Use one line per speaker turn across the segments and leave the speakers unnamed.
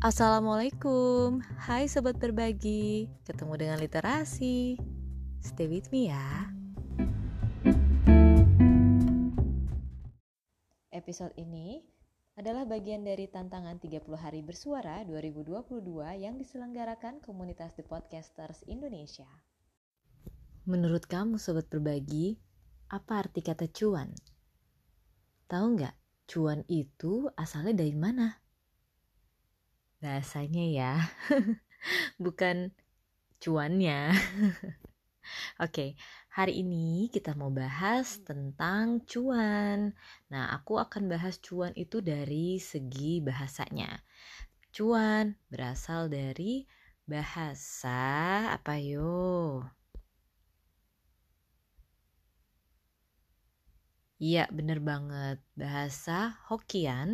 Assalamualaikum, hai sobat berbagi, ketemu dengan literasi. Stay with me ya. Episode ini adalah bagian dari tantangan 30 hari bersuara 2022 yang diselenggarakan komunitas The Podcasters Indonesia. Menurut kamu sobat berbagi, apa arti kata cuan? Tahu nggak, cuan itu asalnya dari mana? Bahasanya ya, bukan cuannya. Oke, hari ini kita mau bahas tentang cuan. Nah, aku akan bahas cuan itu dari segi bahasanya. Cuan berasal dari bahasa apa yo? Iya, bener banget. Bahasa Hokkien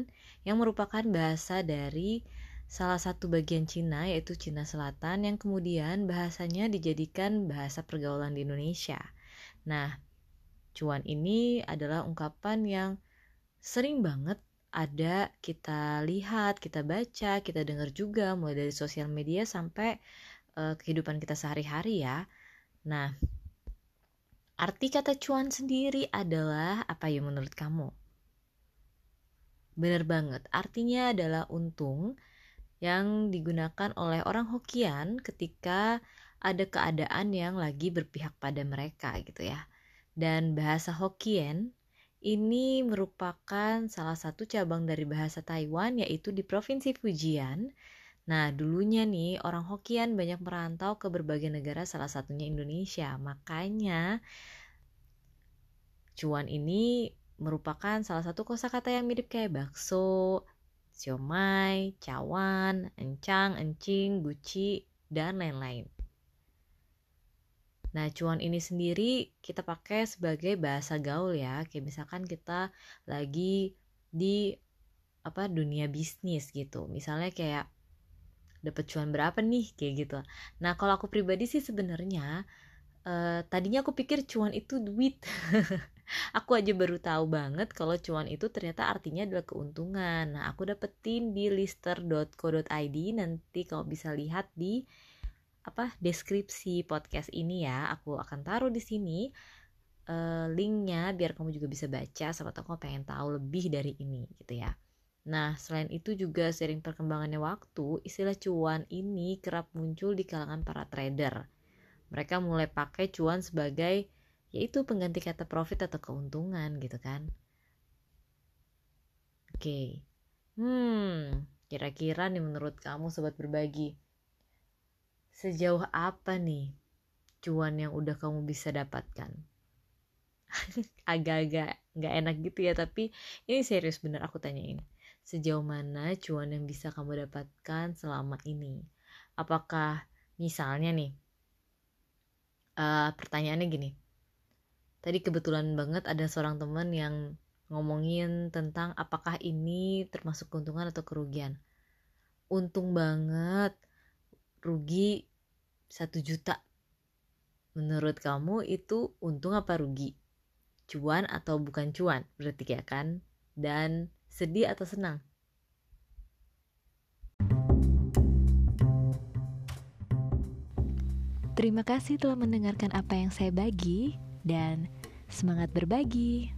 yang merupakan bahasa dari salah satu bagian Cina yaitu Cina Selatan yang kemudian bahasanya dijadikan bahasa pergaulan di Indonesia. Nah, cuan ini adalah ungkapan yang sering banget ada kita lihat, kita baca, kita dengar juga mulai dari sosial media sampai uh, kehidupan kita sehari-hari ya. Nah, Arti kata cuan sendiri adalah apa ya menurut kamu? Benar banget, artinya adalah untung yang digunakan oleh orang Hokian ketika ada keadaan yang lagi berpihak pada mereka gitu ya. Dan bahasa Hokkien ini merupakan salah satu cabang dari bahasa Taiwan yaitu di Provinsi Fujian Nah, dulunya nih orang Hokian banyak merantau ke berbagai negara salah satunya Indonesia. Makanya cuan ini merupakan salah satu kosakata yang mirip kayak bakso, siomay, cawan, encang, encing, guci, dan lain-lain. Nah, cuan ini sendiri kita pakai sebagai bahasa gaul ya. Kayak misalkan kita lagi di apa dunia bisnis gitu. Misalnya kayak dapat cuan berapa nih kayak gitu nah kalau aku pribadi sih sebenarnya uh, tadinya aku pikir cuan itu duit aku aja baru tahu banget kalau cuan itu ternyata artinya adalah keuntungan. Nah aku dapetin di lister.co.id nanti kalau bisa lihat di apa deskripsi podcast ini ya. Aku akan taruh di sini uh, linknya biar kamu juga bisa baca sama kamu pengen tahu lebih dari ini gitu ya. Nah, selain itu juga sering perkembangannya waktu, istilah cuan ini kerap muncul di kalangan para trader. Mereka mulai pakai cuan sebagai yaitu pengganti kata profit atau keuntungan gitu kan. Oke. Hmm, kira-kira nih menurut kamu sobat berbagi, sejauh apa nih cuan yang udah kamu bisa dapatkan? Agak-agak nggak enak gitu ya, tapi ini serius bener aku tanyain sejauh mana cuan yang bisa kamu dapatkan selama ini. Apakah misalnya nih, uh, pertanyaannya gini, tadi kebetulan banget ada seorang teman yang ngomongin tentang apakah ini termasuk keuntungan atau kerugian. Untung banget, rugi satu juta. Menurut kamu itu untung apa rugi? Cuan atau bukan cuan? Berarti ya kan? Dan sedih atau senang?
Terima kasih telah mendengarkan apa yang saya bagi dan semangat berbagi.